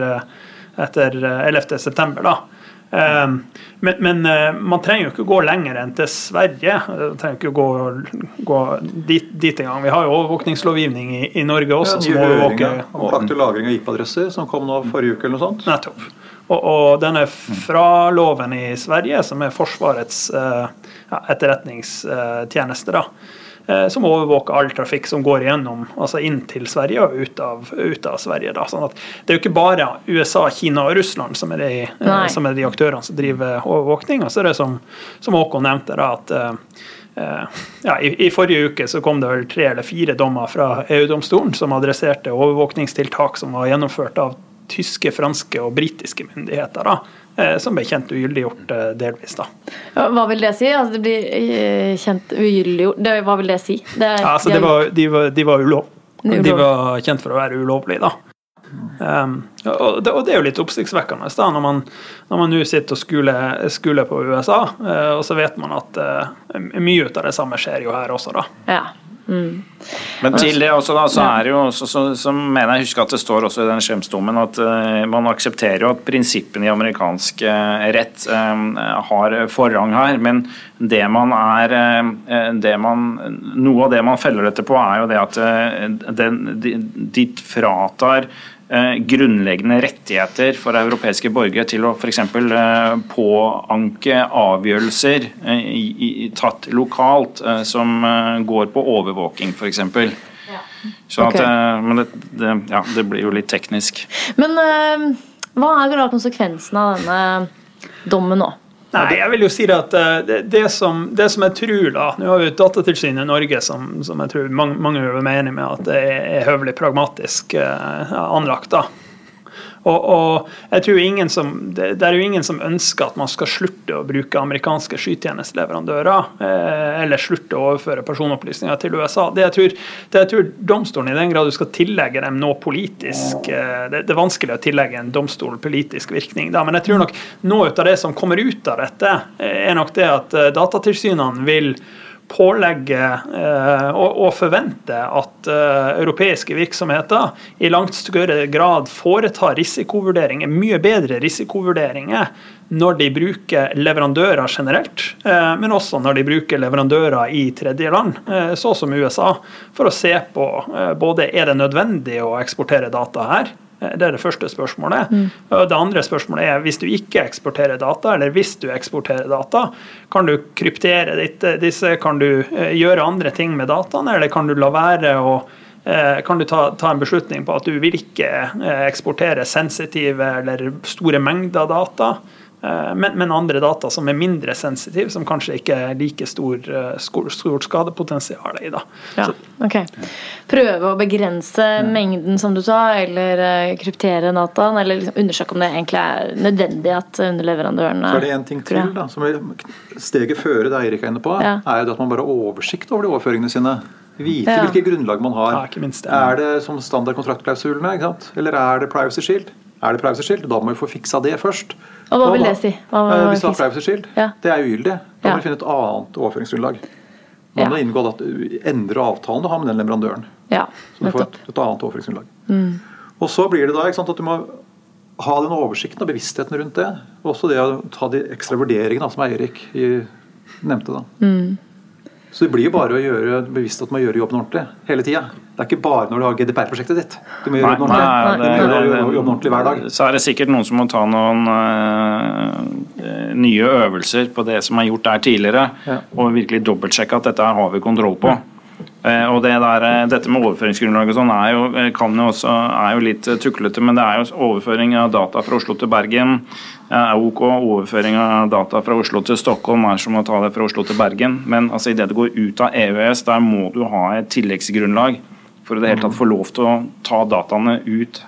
etter 11.9. Ehm, men, men, eh, man trenger jo ikke gå lenger enn til Sverige. Man trenger ikke gå, gå dit, dit engang. Vi har jo overvåkningslovgivning i, i Norge også. Ja, som overvåker om faktor lagring av IP-adresser som kom nå forrige uke eller noe sånt. Nettopp. Og, og denne fra-loven i Sverige, som er Forsvarets uh, etterretningstjeneste, da, Eh, som overvåker all trafikk som går gjennom, altså inn til Sverige og ut av, ut av Sverige. Da. Sånn det er jo ikke bare USA, Kina og Russland som er de, eh, som er de aktørene som driver overvåkning. Og så er det som, som Håkon nevnte, da, at uh, ja, i, i, forrige uke så kom det vel tre eller fire dommer fra EU-domstolen som adresserte overvåkningstiltak som var gjennomført av tyske, franske og britiske myndigheter. da, Eh, som ble kjent ugyldiggjort eh, delvis. da. Hva vil det si? Altså, det blir eh, kjent ugyldiggjort Hva vil det si? Det, er, altså, de, var, de, var, de, var ulov. de var kjent for å være ulovlige, da. Um, og, det, og, det, er jo litt oppsiktsvekkende da, når man nå sitter og skuler, skuler, på USA, uh, og så vet man at uh, mye av det samme skjer jo her også, da. Ja. Mm. Men til det også, da, så er det jo så, så, så, mener jeg husker at det står også i den Schrems-dommen at uh, man aksepterer jo at prinsippene i amerikansk uh, rett uh, har forrang her. Men det man er det man, Noe av det man feller dette på, er jo det at den, de, de fratar grunnleggende rettigheter for europeiske borgere til å f.eks. Eh, påanke avgjørelser eh, tatt lokalt som går på overvåking, f.eks. Ja. Så okay. men det, det, ja, det, blir jo litt teknisk. Men hva er konsekvensen av denne dommen nå? Nei, jeg vil jo si at eh, det, det, som, det som, jeg tror da, Nå har vi et datatilsyn i Norge som, som, jeg tror mange, mange vil være enig med at det er høvelig pragmatisk eh, anlagt. da. Og, og, jeg tror ingen som, det, det, er jo ingen som ønsker at man skal slutte å bruke amerikanske skytjenesteleverandører, eh, eller slutte å overføre personopplysninger til USA. Det jeg, tror, det jeg tror domstolen, i den grad du skal tillegge dem noe politisk eh, det, det, er vanskelig å tillegge en domstol politisk virkning, da, men jeg tror nok noe av det som kommer ut av dette, eh, er nok det at eh, datatilsynene vil pålegge eh, og, forvente at eh, europeiske virksomheter i langt større grad foretar risikovurderinger, mye bedre risikovurderinger når de bruker leverandører generelt, eh, men også når de bruker leverandører i tredjeland, så som USA, for å se på både er det nødvendig å eksportere data her, Det er det første spørsmålet. Mm. Det andre spørsmålet er hvis du ikke eksporterer data, eller hvis du eksporterer data, kan du kryptere disse, kan du gjøre andre ting med dataene, eller kan du la være å kan du ta, ta, en beslutning på at du vil ikke eksportere sensitive eller store mengder data. Eh, men, men, andre data som er mindre sensitive, som kanskje ikke er like stor, eh, stort skadepotensial i. Da. Ja, ok. Prøve å begrense ja. mengden, som du sa, eller eh, kryptere dataen, eller liksom undersøke om det egentlig er nødvendig at underleverandørene Så er det en ting til, da, som er steget føre det Eirik er inne på, ja. er jo at man bare har oversikt over de overføringene sine. Vite ja. hvilke grunnlag man har. Minst, er det som standard kontraktklausulene, eller er det privacy shield? Er det privacy shield? Da må vi få fiksa det først. Og Hva vil det si? Eh, hvis det har privacy shield, ja. det er ugyldig. Da må vi finne et annet overføringsgrunnlag. Da må ja. inngå at du endrer avtalen du har med den leverandøren. Ja, så du får et, et annet overføringsgrunnlag. Mm. Og så blir det da sant, at du må ha den oversikten og bevisstheten rundt det. Og også det å ta de ekstra vurderingene som Eirik nevnte. da. Mm. Så det blir jo bare å gjøre bevisst at man gjør jobben ordentlig hele tida. Det er ikke bare når du har GDPR-prosjektet ditt. Du må gjøre. Nei, det, det, jobben ordentlig hver dag. Så er det sikkert noen som må ta noen uh, nye øvelser på det som er gjort der tidligere, ja. og virkelig dobbeltsjekke at dette har vi kontroll på. Uh, og det der, Dette med overføringsgrunnlag og sånn er, jo, jo også, er jo litt tuklete, men det er jo overføring av data fra Oslo til Bergen er ok. Overføring av data fra Oslo til Stockholm er som å ta det fra Oslo til Bergen. Men altså, idet det går ut av EØS, der må du ha et tilleggsgrunnlag for å det hele tatt få lov til å ta dataene ut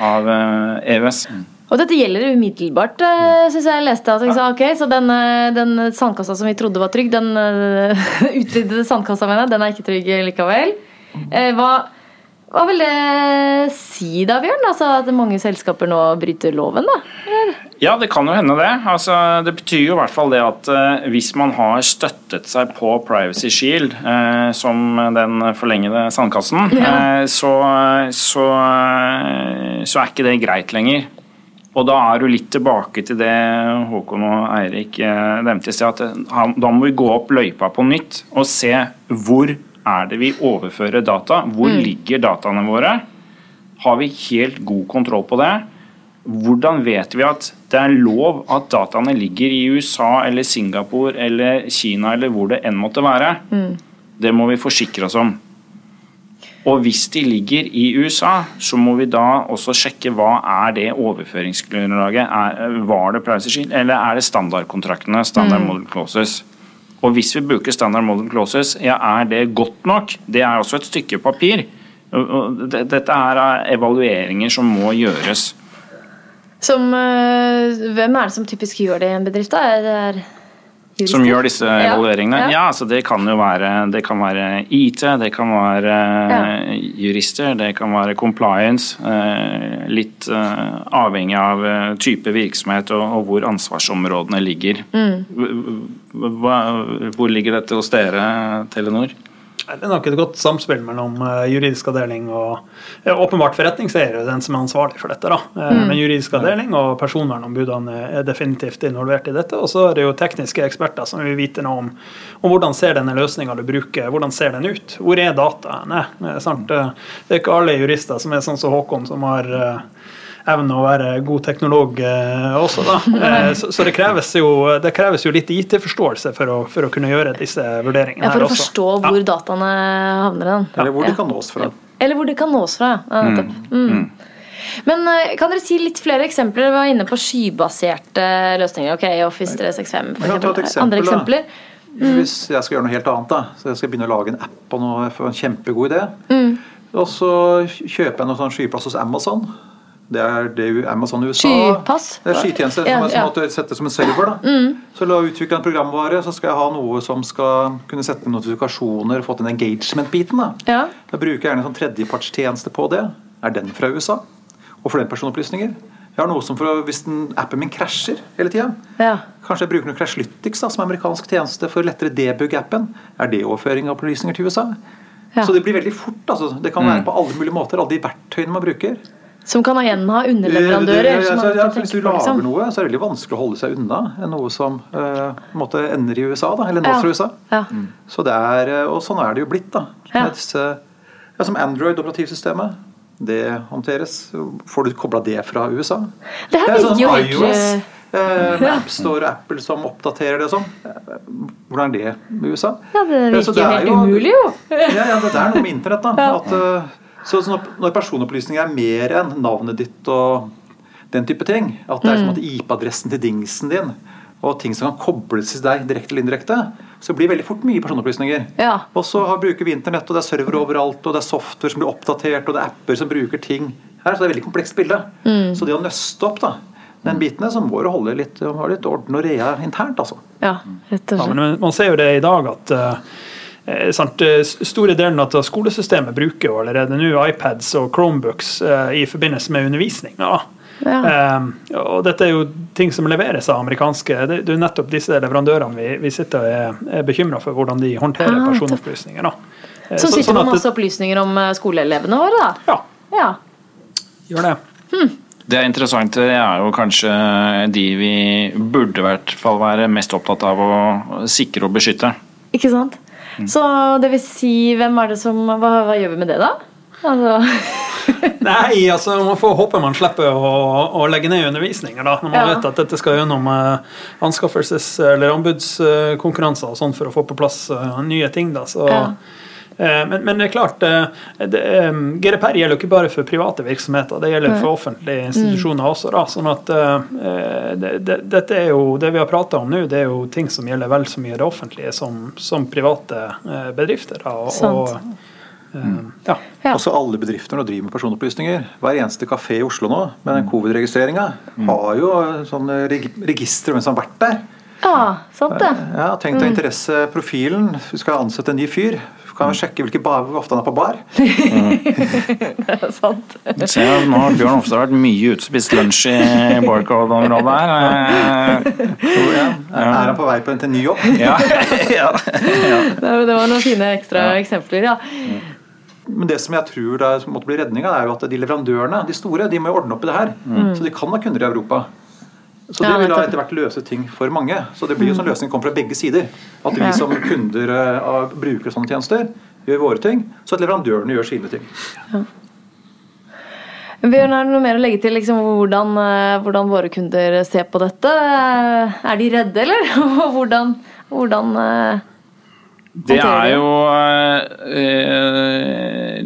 av EØS. Eh, e og dette gjelder umiddelbart, eh, syns jeg leste. At, jeg sa, ok, så den, eh, den, sandkassa som vi trodde var trygg, den utvidede sandkassa, mener jeg, den er ikke trygg likevel. Hva hva vil det si da, Bjørn? Altså At mange selskaper nå bryter loven? da? Eller? Ja, det kan jo hende det. Altså, det betyr jo i hvert fall det at uh, hvis man har støttet seg på Privacy Shield, uh, som den forlengede sandkassen, ja. uh, så, så, så, er ikke det greit lenger. Og da er du litt tilbake til det Håkon og Eirik nevnte i sted, at da må vi gå opp løypa på nytt og se hvor er det vi overfører data? Hvor mm. ligger dataene våre? Har vi helt god kontroll på det? Hvordan vet vi at det er lov at dataene ligger i USA eller Singapore eller Kina eller hvor det enn måtte være? Mm. Det må vi forsikre oss om. Og hvis de ligger i USA, så må vi da også sjekke hva er det overføringsgrunnlaget er. Var det privacy shield, eller er det standardkontraktene? Standard mm. model clauses. Og hvis vi bruker standard model clauses, ja, er det godt nok? Det er også et stykke papir. Dette er evalueringer som må gjøres. Som, eh, hvem er det som typisk gjør det i en bedrift? da? Er det Jurister? Som gjør disse evalueringene? Ja, ja. ja så det kan jo være, det kan være IT, det kan være ja. jurister, det kan være compliance. Eh, litt eh, avhengig av eh, type virksomhet og, og hvor ansvarsområdene ligger. Mm. Hvor ligger dette hos dere, Telenor? Det er nok et godt samspill mellom uh, juridisk avdeling og ja, åpenbart forretningseier er den som er ansvarlig for dette. da. Uh, mm. Men juridisk avdeling og personvernombudene er definitivt involvert i dette. Og så er det jo tekniske eksperter som vil vite noe om, om hvordan ser denne løsninga du bruker, hvordan ser den ut? Hvor er dataene? Det, det er ikke alle jurister som er sånn som Håkon, som har evne å være god teknolog eh, også, da. Eh, så, så det, kreves jo, det, kreves jo, litt IT-forståelse for, for, å kunne gjøre disse vurderingene ja, For å forstå hvor ja. dataene havner i den. Eller hvor de kan nås fra. Eller hvor de kan nås fra, ja. Mm. Mm. Men eh, kan dere si litt flere eksempler? Vi var inne på skybaserte løsninger. Ok, Office 365 for eksempel. Eksempel, Andre eksempler? Mm. Hvis jeg skal gjøre noe helt annet, da, så jeg skal begynne å lage en app og noe, for en kjempegod idé, mm. og så kjøper jeg noen sånn skyplass hos Amazon. Det er det Amazon USA Skypass? Det er skytjeneste ja, som, ja. måtte settes som en server. da. Mm. Så la utvikle en programvare, så skal jeg ha noe som skal kunne sette notifikasjoner, fått den engagement-biten. Da ja. Da bruker jeg gjerne en sånn tredjepartstjeneste på det. Er den fra USA? Og for den personopplysninger. Jeg har noe som for Hvis den, appen min krasjer hele tida, ja. kanskje jeg bruker noe Crashlytics da, som er amerikansk tjeneste for lettere debug appen. Er det overføring av opplysninger til USA? Ja. Så det blir veldig fort. altså. Det kan være mm. på alle mulige måter, alle de verktøyene man bruker. Som kan igjen ha underleverandører? Det, det, det, ja, hvis du lager liksom. noe, så er det veldig vanskelig å holde seg unna noe som uh, måtte ender i USA, da, eller nås ja. fra USA. Ja. Mm. Så det er, eh, og sånn er det jo blitt. da. Ja. Disse, ja, som Android-operativsystemet. det håndteres? Får du kobla det fra USA? Det det er sånn jo egentlig Eh, med AppStore og Apple som oppdaterer det og sånn. Hvordan er det med USA? Ja, Det virker jo helt umulig, jo. ja, ja, det er noe med internett. da. At, eh, så når personopplysninger er mer enn navnet ditt og den type ting, at det er som mm. at IP-adressen til dingsen din og ting som kan kobles til deg direkte eller indirekte, så blir det veldig fort mye personopplysninger. Ja. Og så bruker vi internett, og det er server overalt, og det er software som blir oppdatert, og det er apper som bruker ting her, så det er et veldig komplekst bilde. Mm. Så det å nøste opp da, den biten så må du holde litt, litt orden og rea internt, altså. Ja, rett og slett. Ja, men man ser jo det i dag at uh, sant, Store delen av skolesystemet bruker jo allerede nå iPads og Chromebooks uh, i forbindelse med undervisning. Ja. Um, og dette er jo ting som leveres av amerikanske Det, det er nettopp disse leverandørene vi, vi sitter og er, er bekymra for hvordan de håndterer ah, personopplysninger. Da. Så, så sitter sånn med masse opplysninger om skoleelevene våre, da? Ja. ja. Gjør det. Hmm. Det er interessant. Det er jo kanskje de vi burde i hvert fall være mest opptatt av å sikre og beskytte. Ikke sant. Mm. Så det vil si, hvem er det som Hva, hva gjør vi med det, da? Altså. Nei, altså man får håpe man slipper å, å legge ned undervisninger, da. Når man ja. vet at dette skal gjennom uh, anskaffelses- eller anbudskonkurranser og sånn for å få på plass uh, nye ting. da, så ja. Eh, men, men, det er klart, eh, det, eh, GDPR gjelder ikke bare for private virksomheter, det gjelder for offentlige institusjoner også. Da, sånn at det, det, dette er jo, det vi har prata om nå, det er jo ting som gjelder vel så mye det offentlige som, som private bedrifter. Da, og, Mm. Ja. ja. Også alle bedrifter nå driver med personopplysninger. Hver eneste kafé i Oslo nå med den covid-registreringa mm. har jo sånne registre mens som har vært der. Ja, sant det. Ja, Tenk deg mm. interesseprofilen. Du skal ansette en ny fyr kan vi sjekke hvilke bar, hvor ofte han er på bar. det er sant. Se, nå har Bjørn Hofstad vært mye ute og spist lunsj i Barcode-området her. Ja. Er han på vei på en til ny jobb? ja. ja. Det var noen fine ekstra eksempler, ja. Men det som jeg tror da, måtte bli redninga, er jo at de leverandørene, de store, de må ordne opp i det her. Mm. Så de kan ha kunder i Europa. Så det vil da etter hvert løse ting for mange. Så det blir jo sånn løsning løsning kommer fra begge sider. At vi som kunder uh, bruker sånne tjenester, gjør våre ting, så at leverandørene gjør sine ting. Ja. Bjørn, er det noe mer å legge til liksom, hvordan, eh, hvordan, våre kunder ser på dette? Er de redde, eller? hvordan, hvordan uh, det er jo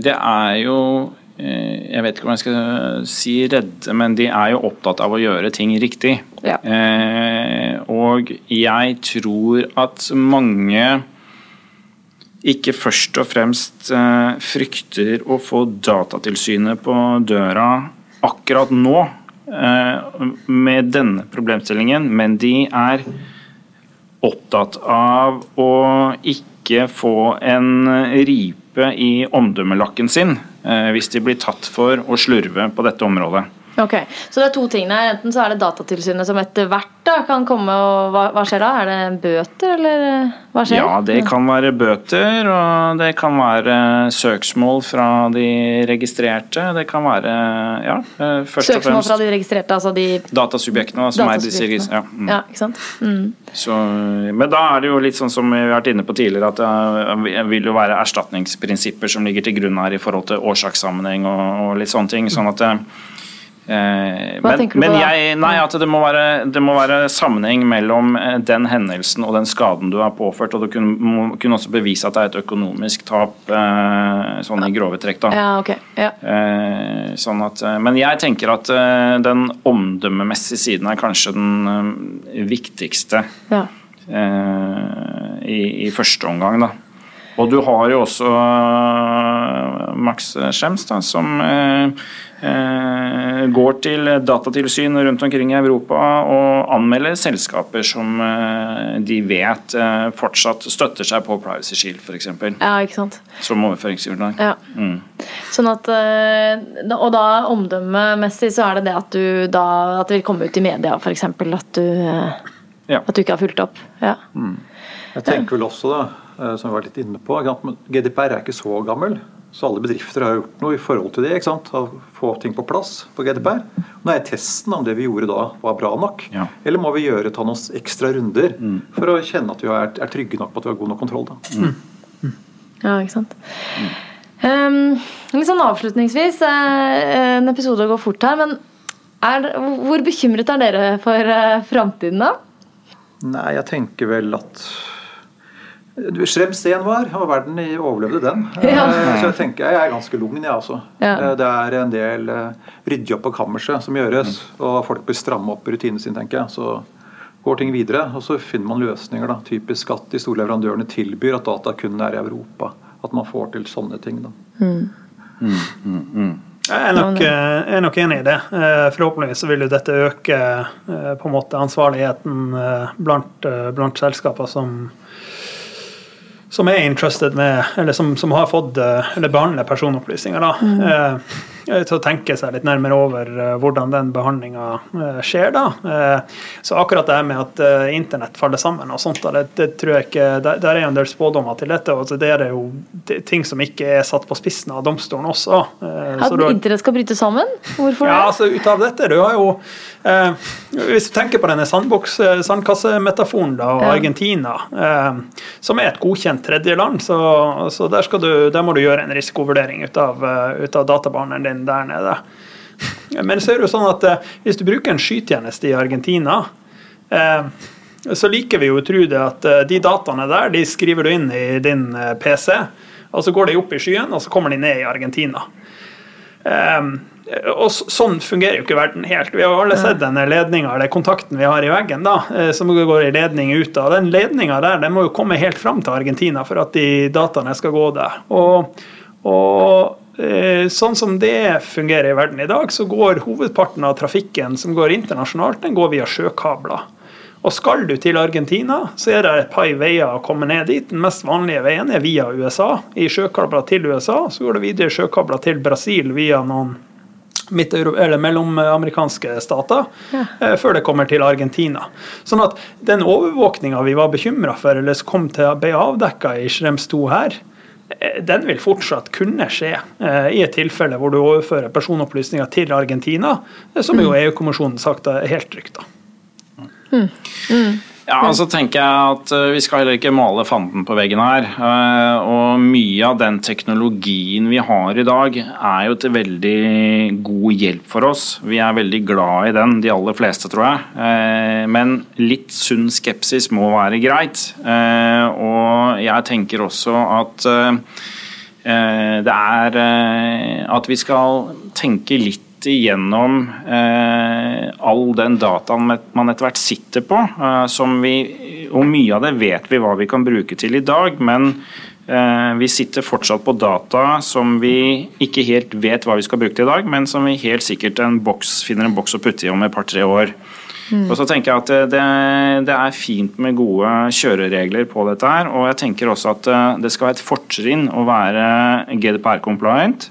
Det er jo Eh, jeg vet ikke om jeg skal si redde, men de er jo opptatt av å gjøre ting riktig. Ja. Eh, og jeg tror at mange ikke først og fremst eh, frykter å få Datatilsynet på døra akkurat nå med denne problemstillingen, men de er opptatt av å ikke få en ripe i omdømmelakken sin Eh, hvis de blir tatt for å slurve på dette området. Ok, Så det er to ting der. Enten så er det Datatilsynet som etter hvert da kan komme og hva, hva, skjer da? Er det bøter, eller eh, hva skjer? Ja, det kan være bøter, og det kan være søksmål fra de registrerte. Det kan være ja, eh, først søksmål og fremst fra de registrerte, altså de Datasubjektene, som er disse ja. Mm. ja, ikke sant? Mm. Så, men da er det jo litt sånn som vi har vært inne på tidligere, at det vil jo være erstatningsprinsipper som ligger til grunn her i forhold til årsakssammenheng og, og litt sånne ting. sånn at Eh, Hva men, tenker du på men jeg, nei, at det må, være, det må, være, sammenheng mellom eh, den hendelsen og den skaden du har påført. Og du kunne, kunne også bevise at det er et økonomisk tap, eh, sånn i grove trekk. Da. Ja, okay. ja. Sånn at, men jeg tenker at den omdømmemessige siden er kanskje den viktigste ja. i, i, første omgang. da. Og du har jo også Max Schems, da, som Eh, går til datatilsyn rundt omkring i Europa og anmelder selskaper som eh, de vet eh, fortsatt støtter seg på Privacy Shield, f.eks. Ja, ikke sant. Som overføringsgrunnlag. Ja. Mm. Sånn at, og da omdømmemessig så er det det at du da at det vil komme ut i media, f.eks. At, du, ja. at du ikke har fulgt opp. Ja. Mm. Jeg tenker vel også, da, som vi var litt inne på, GDPR er ikke så gammel. Så alle bedrifter har gjort noe i forhold til det. ikke sant? Å få ting på plass på GDPR. Nå er testen om det vi gjorde da, var bra nok. Ja. Eller må vi gjøre, ta noen ekstra runder mm. for å kjenne at vi er, er, trygge nok på at vi har god nok kontroll. da. Mm. Mm. Ja, ikke sant. Um, litt sånn avslutningsvis, en episode går fort her, men er, hvor bekymret er dere for framtiden, da? Nei, jeg tenker vel at Schrems 1 var, og verden overlevde den. Ja. Så jeg tenker jeg er ganske lugn, jeg også. Ja. Det er en del ryddejobb på kammerset som gjøres, og folk bør stramme opp rutinene sine, tenker jeg. Så går ting videre, og så finner man løsninger. da, Typisk at de store leverandørene tilbyr at data kun er i Europa. At man får til sånne ting. da. Mm. Mm, mm, mm. jeg er, nok, eh, jeg er, nok, enig i det. Eh, forhåpentligvis vil jo dette øke eh, på en måte ansvarligheten blant, blant selskaper som som er interested med, eller som, som har fått eller behandler personopplysninger. da. Mm til å tenke seg litt nærmere over eh, hvordan den behandlinga eh, skjer. da. Eh, så akkurat det med at internett faller sammen og sånt, det, det tror jeg ikke, Der er jo en del spådommer til dette. og Det er jo ting som ikke er satt på spissen av domstolen også. At har, internett skal bryte sammen? Hvorfor ja, altså ut av dette, du har jo eh, Hvis du tenker på denne sandboks, sandkassemetaforen da, og ja. Argentina, eh, som er et godkjent tredjeland, så, så der, du, der, må du gjøre en risikovurdering ut av, ut av databehandleren din inn der nede. Men så er det jo sånn at eh, hvis du bruker en skytjeneste i Argentina, eh, så liker vi jo å tro det at eh, de dataene der de skriver du inn i din PC, og så går de opp i skyen, og så kommer de ned i Argentina. og Sånn fungerer jo ikke verden helt. Vi har jo alle sett denne ledninga, eller kontakten vi har i veggen, da, som går i ledning ut av. Den ledninga der den må jo komme helt fram til Argentina for at de dataene skal gå der. Og, og Eh, sånn som det fungerer i verden i dag, så går hovedparten av trafikken som går internasjonalt, den går via sjøkabler. Og skal du til Argentina, så er det et par veier å komme ned dit. Den mest vanlige veien er via USA. I sjøkabler til USA, så går det videre sjøkabler til Brasil via noen eller mellomamerikanske stater ja. Eh, før det kommer til Argentina. Sånn at den overvåkninga vi var bekymra for, eller som kom til å bli avdekka i Schrems 2 her, Eh, den vil fortsatt kunne skje eh, i et tilfelle hvor du overfører personopplysninger til Argentina, eh, som jo mm. EU-kommisjonen sagt er helt trygt. Mm. Mm. Ja, altså tenker jeg at Vi skal heller ikke male fanden på veggen her. og Mye av den teknologien vi har i dag, er jo til veldig god hjelp for oss. Vi er veldig glad i den, de aller fleste, tror jeg. Men litt sunn skepsis må være greit. Og jeg tenker også at det er at vi skal tenke litt igjennom eh, all den dataen man etter hvert sitter på. Eh, som vi, og mye av det vet vi hva vi kan bruke til i dag, men eh, vi sitter fortsatt på data som vi ikke helt vet hva vi skal bruke til i dag, men som vi helt sikkert en boks, finner en boks å putte i om et par-tre år. Mm. Og så tenker jeg at det, det, er fint med gode kjøreregler på dette her. Og jeg tenker også at eh, det skal være et fortrinn å være GDPR-compliant.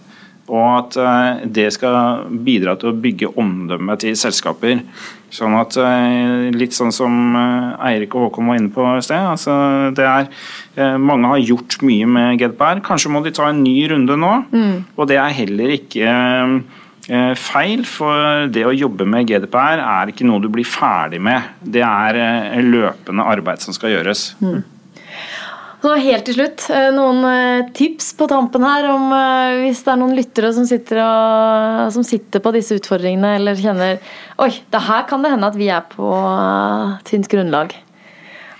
Og at eh, det skal bidra til å bygge omdømmet til selskaper. Sånn at eh, Litt sånn som eh, Eirik og Håkon var inne på i sted. Altså det er, mange har gjort mye med GDPR. Kanskje må de ta en ny runde nå. Mm. Og det er heller ikke feil, for det å jobbe med GDPR er ikke noe du blir ferdig med. Det er løpende arbeid som skal gjøres. Mm. Så helt til slutt, eh, noen eh, tips på tampen her om eh, hvis det er noen lyttere som sitter, og, som sitter på disse utfordringene eller kjenner Oi, det her kan det hende at vi er på tynt grunnlag.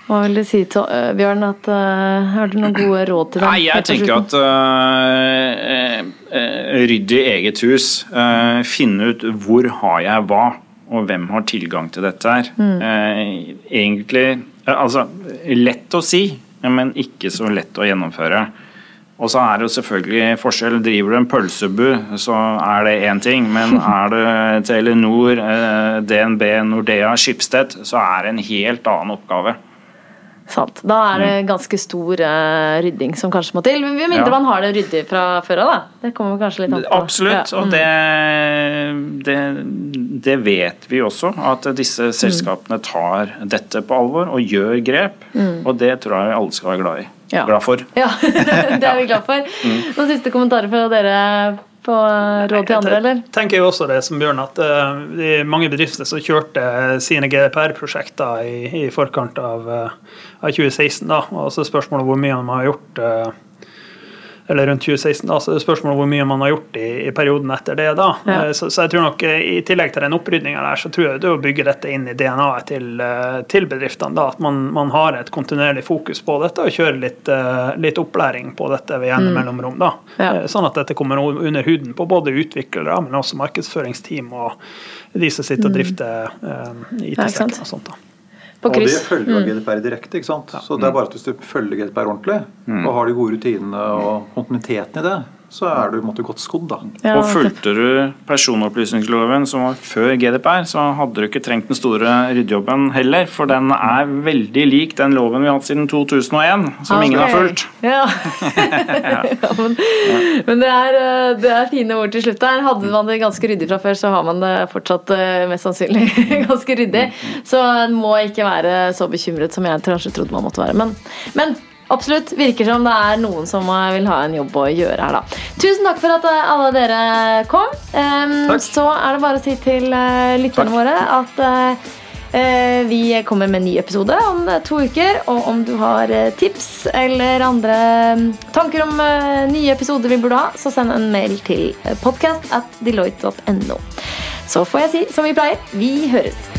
Hva vil du si til Bjørn? At, uh, har du noen gode råd til dem? Nei, jeg tenker at uh, uh, rydd i eget hus. Uh, finne ut hvor har jeg hva, og hvem har tilgang til dette her. Mm. egentlig Altså, lett å si men ikke så lett å gjennomføre. Og så er det jo selvfølgelig forskjell. Driver du en pølsebu, så er det én ting. Men er det Telenor, eh, DNB, Nordea, Schibsted, så er det en helt annen oppgave. Sant. Da er det mm. ganske stor uh, rydding som kanskje må til. Med mindre ja. man har det ryddig fra før av, da. Det kommer kanskje litt an på. Absolutt, ja. og det, det, det, vet vi også. At disse mm. selskapene tar dette på alvor og gjør grep. Mm. Og det tror jeg alle skal være glad i. Ja. Glad for. Ja, det er vi glad for. Mm. Noen siste kommentarer fra dere på råd til andre, eller? Jeg tenker jo også det som Bjørn, at uh, mange bedrifter som kjørte sine GDPR-prosjekter i, i, forkant av, uh, av 2016, da, og så spørsmålet hvor mye man har gjort uh, eller rundt 2016. da, så det spørsmålet hvor mye man har gjort i, i perioden etter det. da. Ja. Eh, så, så, jeg tror nok i tillegg til den opprydninga der, så tror jeg det å bygge dette inn i DNA-et til, til, bedriftene. da, At man, man, har et kontinuerlig fokus på dette og kjører litt, litt opplæring på dette ved gjennom mm. mellomrom. da. Ja. Sånn at dette kommer under huden på både utviklere, men også markedsføringsteam og de som sitter og mm. drifter mm. IT-sektoren og sånt. da. Og det følger mm. GDPR direkte. ikke sant? Så det er bare at hvis du følger GDPR ordentlig, mm. og har de gode rutinene og kontinuiteten i det, så er du måtte, godt skodd. da. Ja, og Fulgte du personopplysningsloven som var før GDPR, så hadde du ikke trengt den store ryddejobben heller, for den er veldig lik den loven vi har hatt siden 2001, som okay. ingen har fulgt. Ja. ja men, men det, er, eh, det, er, fine ord til slutt der. Hadde man det ganske ryddig fra før, så har man det fortsatt eh, mest sannsynlig ganske ryddig. Så en må ikke være så bekymret som jeg kanskje trodde man måtte være. Men, men Absolutt. Virker som det er noen som vil ha en jobb å gjøre her, da. Tusen takk for at eh, alle dere kom. Um, så er det bare å si til uh, lytterne takk. våre at uh, vi kommer med en ny episode om to uker. Og om du har tips eller andre tanker om nye episoder vi burde ha, så send en mail til podcast at deloitte.no. Så får jeg si som vi pleier, vi høres.